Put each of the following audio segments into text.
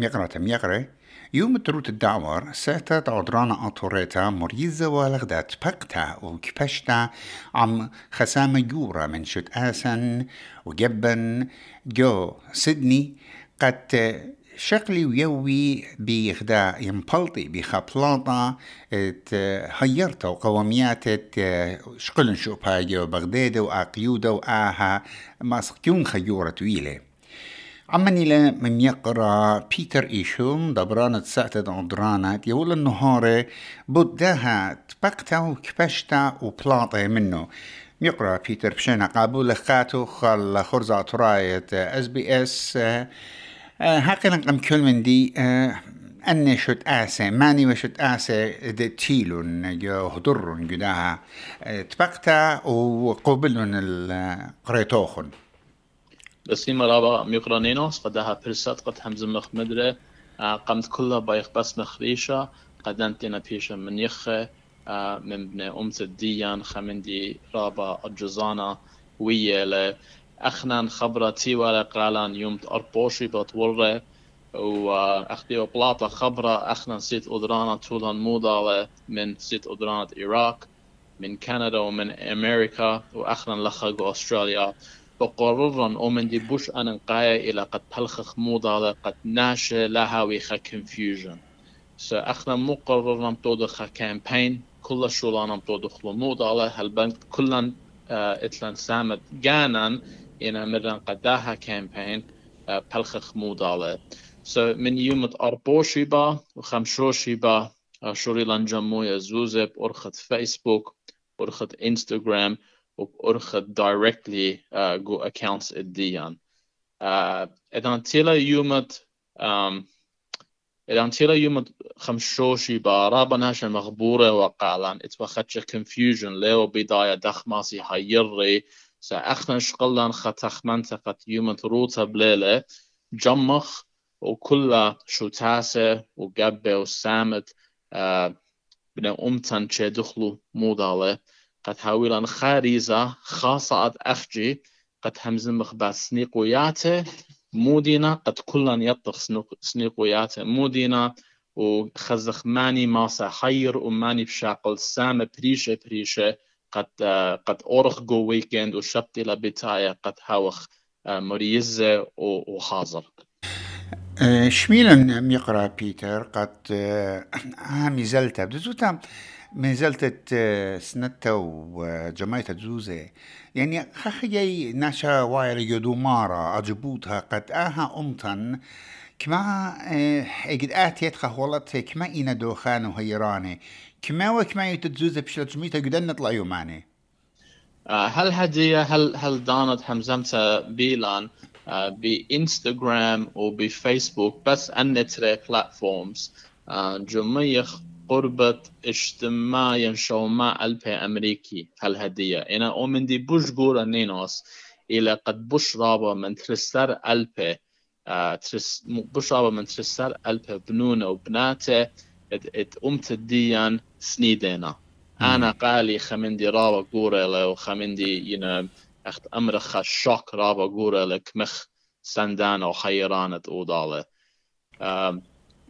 ميقرة ميقرة. يوم تروت الدعور ساتا عدرانا أطوريتا مريزة والغدات بقتا وكبشتا. عم خسامة جورة من شت آسن وجبن. جو سيدني قد شغلي ويوي بيخدا يمبلطي بخبلاطة. هيرتا وقوميات شقلن شوباجي وبغداد وآقيودة وآها. ما سكيون خيورة ويلة عمني لا من يقرأ بيتر ايشون دبرانة ساعة عدرانة يقول النهار بدها تبقتا وكبشتا وبلاطة منه. يقرأ بيتر بشينا قابول خاتو خل خرزة تراية اس بي اس هاقنا قم كل من دي أني شت آسة ماني وشت آسة دي تيلون هدرون جداها تبقتا وقبلون القريتوخن رابا ميقرانينوس قدها برسات قد همز مخ مدري قمت كلها بايخ بس مخريشة قد انتنا بيشا من يخة من بن أمت الديان خمندي رابا الجزانة ويا اخنان خبرة تيوالا قالان يوم أربوشي بطورة وأخدي بلاطة خبرة اخنان سيت أدرانا طولان موضة من سيت أدرانا العراق من كندا ومن أمريكا وأخنان لخق أستراليا بقررن ومن دي بوش أن نقايا إلى قد بلخخ موضة قد ناشي لها ويخا confusion. سو أخنا مقررن بتودخ كامبين كل شولان بتودخ موضة هل بنك كلن اتلان سامت جانان إنا مرن قداها كامبين بلخخ موضة سو من يوم أربوشي با وخمشوشي با شوري لنجمو يزوزة بأرخة فيسبوك بأرخة انستغرام وبأرخد directly uh, go accounts الديان uh, إذا تيلا يومت um, إذا تيلا يومت خمشوشي بارابا ناشا مغبورة وقالان اتوخدش confusion ليو بداية دخماسي سا أخنا شقلان ختخمن تقت يومت روتا بليلة جمخ وكل شو تاسة وقبة وسامت uh, بنا أمتن چه دخلو مودالة. قد هاويلان خاريزة خاصة أد أخجي قد همزن مخبات سنيقوياته مودينا قد كلان يطخ سنيقوياته مودينا وخزخ ماني ماسا حير وماني بشاقل سامة بريشة بريشة قد قد أورخ جو ويكند وشبتي لبتاية قد هاوخ مريزة وحاضر. شميلا يقرا بيتر قد عامي زلتا بدزوتا من زلت سنتا وجماعة زوزة. يعني خخي ناشا واير يدو مارا أجبوتها قد آها أمتن. كما اجد آتيت خولت كما إنا دوخان وهيراني كما وكما يتزوزة بشلا جميتا قدن نطلع يوماني. هل هدية هل هل دانت حمزمتا بيلان بإنستغرام وبفيسبوك بس النتري بلاتفورمز جميع قربة اجتماع شوما ألبي أمريكي. هالهدية أنا أؤمن دي بوش جورا نينوس. إلى قد بوش رابا من ترسر ألبي آه ترس بوش رابا من ترسر ألبي بنونة وبناته ات أمت الديان سنيدينا. أنا قالي خمندي رابا جورا وخمندي ينا أخت أمرخ الشوك رابا جورا لك مخ سندان أو خيرانة أودالة um,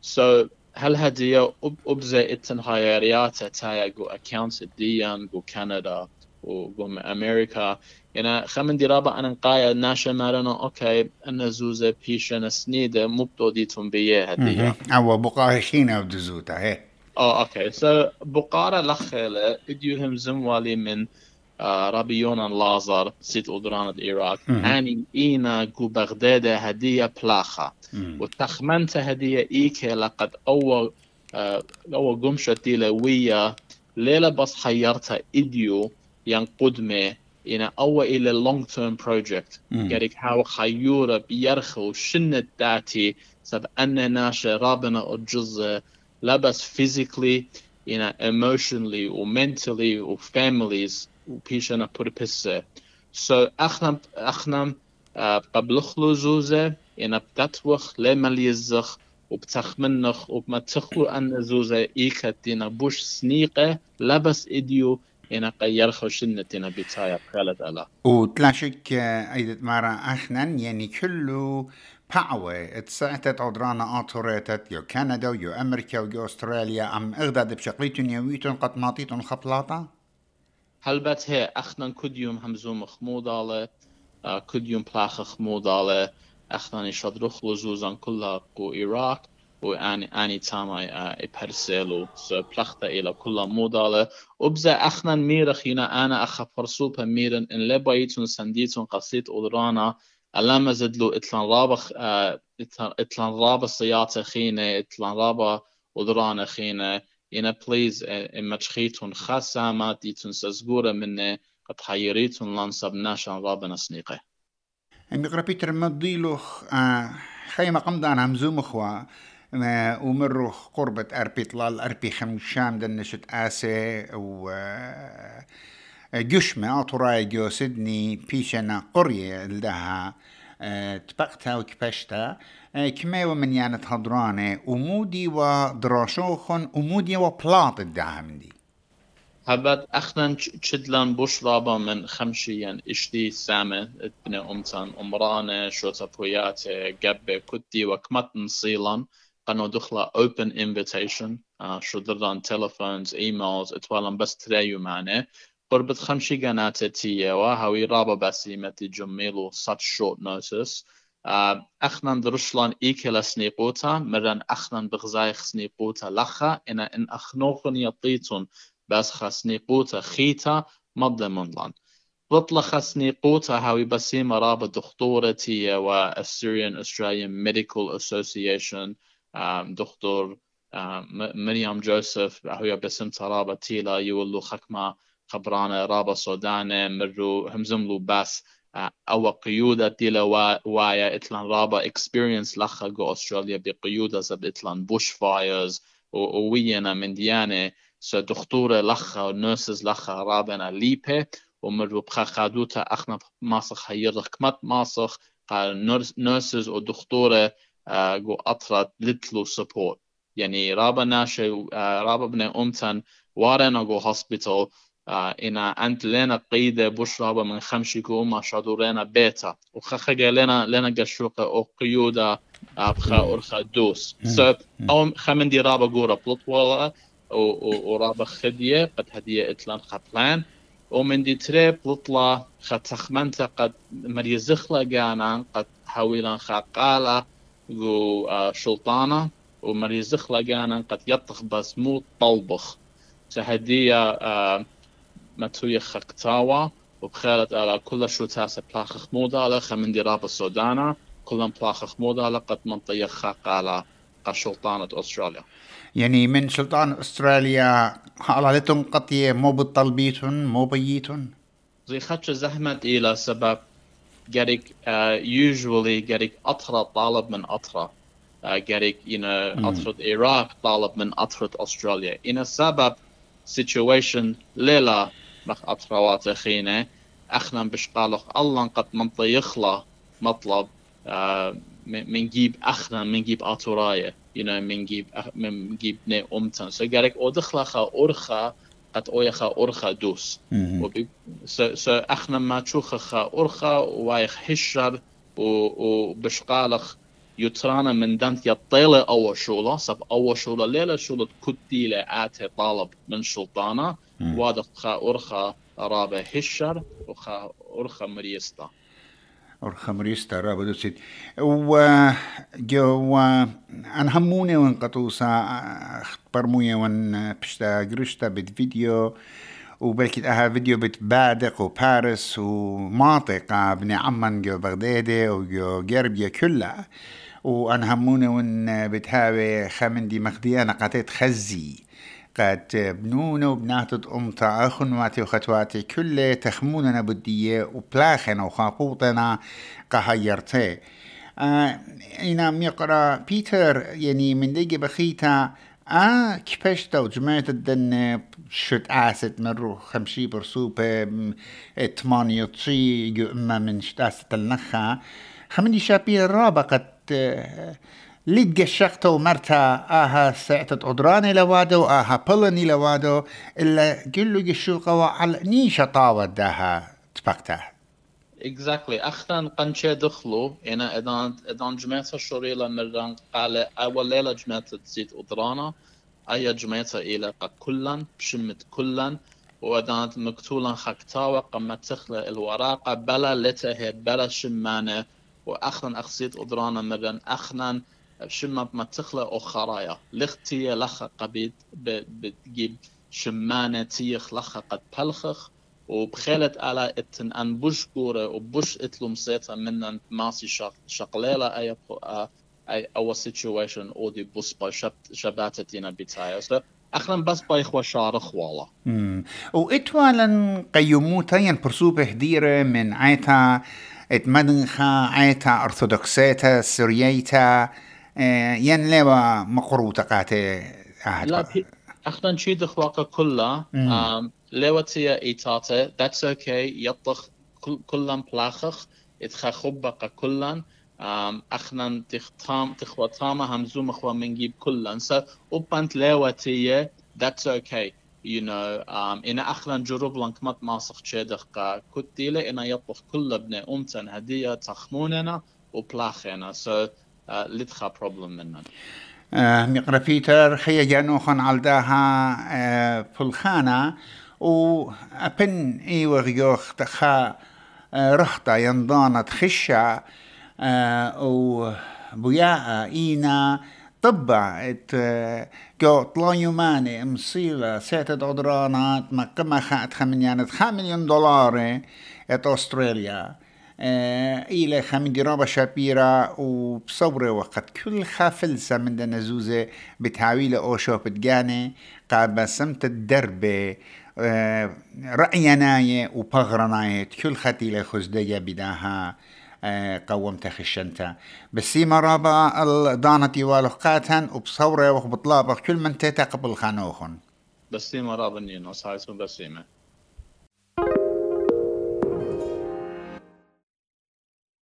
so هل هدية أبزة إتن هايريات تايا جو أكاونتس ديان جو كندا وجو أمريكا يعني خمن دي رابع أنا نقايا ناشا مارنا أوكي أنا زوزة بيشنا سنيدة مبتو ديتم بيه هدية أو بقارة خينا بدزوتا هي آه أوكي سو بقارة لخيلة اديوهم زموالي من يونان لازر سيت أدران العراق أني إينا جو بغداد هدية بلاخة. وتخمنت هدية إيكي لقد أول آه أول قمشة ويا ليلة بس حيرتها إديو ينقدمي إنا أول إلى long term project. قريك هاو خيورة بيرخو شنة داتي سب أن ناشا رابنا الجزء. لبس physically إنا emotionally و mentally و families. وبيشنا بوربسة so أخنا أخنا قبل خلو زوزة إنا بتتوخ لما ليزخ وبتخمنخ وبمتخلو أن زوزة إيكا تينا بوش سنيقة لبس إديو إنا قير خوشنة تينا بتايا بخالد ألا وتلاشك أيضا مرة أخنا يعني كله باعوي اتسعتت عدرانا آتوريتت يو كندا ويو أمريكا ويو أستراليا أم إغداد بشقليتون يويتون قد ماطيتون خبلاطة؟ هلبت هي أخنا كديوم همزوم خمودالة كديوم بلاخ خمودالة أخنا نشدرخ لزوزان كلها قو إيراك واني اني تاماي ابرسلو سو بلختا إلى كل مودالة. وبزا اخنا ميرخ هنا آنا اخا فرسوبا ميرن ان لبايتون سنديتون قصيت اودرانا لما زدلو اتلان رابا اتلان رابا سياتا خينة اتلان رابا اودرانا خينة إنا بليز إما تخيتون خاصة ما ديتون سزغورة مني قد حيريتون لانسب ناشان رابنا سنيقه أمي قربيتر مديلوخ خيمة قمدان همزوم أخوة ومروا قربة أربي طلال أربي خمشام دنشت آسي و جشمة أطراي جو سدني بيشنا قرية لها تبقتها وكبشتا كما ومن يانت هضرانة ومودي ودراشوخن ومودي وبلاط الدعم دي هبت أخنا تشدلان بوش رابا من خمشيا اشتي سامة ابن أمتان أمرانة شوتا بوياتي قبة كتي وكمت نصيلان قنو دخلة open invitation uh, شو دران telephones emails اتوالن بس تريو معنا قربة خمشي قناة تي وهاوي رابا بسي متي جميلو such short notice. اخنا درشلان ايكلا سنيقوتا مرن اخنا بغزايخ سنيقوتا لخا أنا ان اخنوخن يطيتون بس خسنيقوتا خيتا مضمن لأن بطلخ سنيقوتا هاوي بسيمة رابا دكتورتي و Assyrian Australian Medical Association دكتور مريم جوزيف هي باسم رابا تيلا يولو خبرانة رابا سودانة مرو همزملو بس. أو قيودة تيلا وايا إتلان رابا experience لخا جو أستراليا بقيودة زب إتلان بوش فايرز ووينا من ديانة سو دكتورة لخا نيرسز لخا رابنا ليبه ومرو بخا خادوتا أخنا ماسخ هيرخ كمت ماسخ. نيرسز ودكتورة جو أطرد لتلو سبورت يعني رابا ناشي رابا بنا أمتن وارنا جو هوسبيتال إنا أنت لنا قيدة بوش رابا من خمشي كو ما شادو لنا بيتا. وخخجا لنا لنا قشوقة أو قيودة بخا أرخا دوس. سو أو خمن دي رابا جورا بلطوالة ورابا خدية قد هدية إتلان خبلان ومن دي تري بلطلا خطخمنتا قد مريزخلا جانا قد هاويلان خاقالا جو شلطانة. ومريزخ لقانا قد يطخ بس مو طلبخ سهدية متوية خكتاوة وبخيرت على كل شو تاسة بلاخخ مودا على خمن دراب السودانة كلهم بلاخخ مودا على قد منطية خاق على شلطانة أستراليا يعني من سلطان أستراليا حالتهم قطية مو بالطلبيتون مو بيتون زي خدش زحمة إلى سبب قريك usually قريك أطرى طالب من أطرى قريك know أطرة العراق طالب من أطرة أستراليا إن السبب situation ليلة مخ أطروات خينة أخنا بشقالق الله قد منطي يخلى مطلب uh, من جيب أخنا من جيب أطراية you know من جيب من جيب ني أمتن. So أدخلخا أرخا قد اويخا أرخا دوس. سو أخنا ما تشوخخا أرخا وايخ هشر وبشقالخ يترانا من دانت يطيلة أول شولة سب أول شولة ليلة شولة كتيلة آتي طالب من سلطانة وادخ خا أرخا رابع هشر وخا أرخا مريستا. ورخمريستا رابا دوسيت و جو ان هموني وان قطوسا برموية وان بشتا قرشتا فيديو. وبلكي أها فيديو بتبادق وباريس ومنطقة بني عمان جو بغدادة وجو جربية كلها. وان هموني وان بتهاوي خمندي مخديانا قاتت خزي. قد بنونا وبنات أمتا أخنواتي وخطواتي كل تخموننا بدية وبلاخنا وخاقوطنا قهيرتي آه إنا ميقرا بيتر يعني من ديجي بخيتا آه كيفاش تو جماعة الدن شت آسد من روح خمشي برسوبة تمانية تشي إما من شتاسة النخا. خمني شابي الرابع قد الشقطة ومرتا آها ساعتة أدراني لوادو آها بلني لوادو إلا قلو قشوقة وعلى نيشة طاوة داها تبقته Exactly. أخنا قنشة دخلوا أنا إدان إدان جماعة الشريلة مران قال أول ليلة جماعة تزيد أدرانا أي جماعة إلى كلن بشمت كلن وإدان مكتولا خكتاوة قم تخلى الوراقة بلا لتهي بلا شمانة وأخنا أخسيت أدرانا مران أخنا شمت ما تخلى أو خرايا لختي لخ قبيد بتجيب شمانة تيخ لخ قد بلخخ وبخالت على إتن أن بوش كورة وبوش اتلو مسيطة من ماسي شق شقليلة أي اي أو سيتويشن أو دي بوس با شباتتنا بتاعي اخلا بس با إخوة شارخ والا واتوالا قيموتا برسوبة هديرة من عيتا إتمدنخا عيتا أرثوذكسيتا سرييتا ين لوا مقروطة قاتي لا اخلا شي دخواقة كلها. لوتيا إيتاتا that's okay. يطخ كلن بلاخخ. اتخخبق كلن أخنا تختام تخوتاما همزوم خوا منجيب كلن so أبانت لوتيا that's okay. You know um, إن أخلا جرب لنك مت ماسخ تشيدخ كتيلة إن يطخ كل ابن أمتن هدية تخموننا وبلاخنا so uh, لتخا problem مننا آه مقرا بيتر خيا جانوخن علداها آه فلخانة و أبن إي وغيوخ تخا آه، ينضانة خشة آه، و بياء إينا طبع ات جو طلا يوماني مصيلة سيتة دودرانات ما كما خات دولار ات أستراليا آه، إلى خمين جرابة شابيرا وبصورة وقت كل خافلسة من دنزوزة بتعويل أوشو بتجاني قاد بسمت الدربة رأيناي وبغرناي كل ختي لخزدية بداها آه، قومت خشنتا بس مرابا الدانتي والقاتن وبصورة وبطلابة كل من تتقبل خانوخن. بس مرابا نينو سايسون بسيمه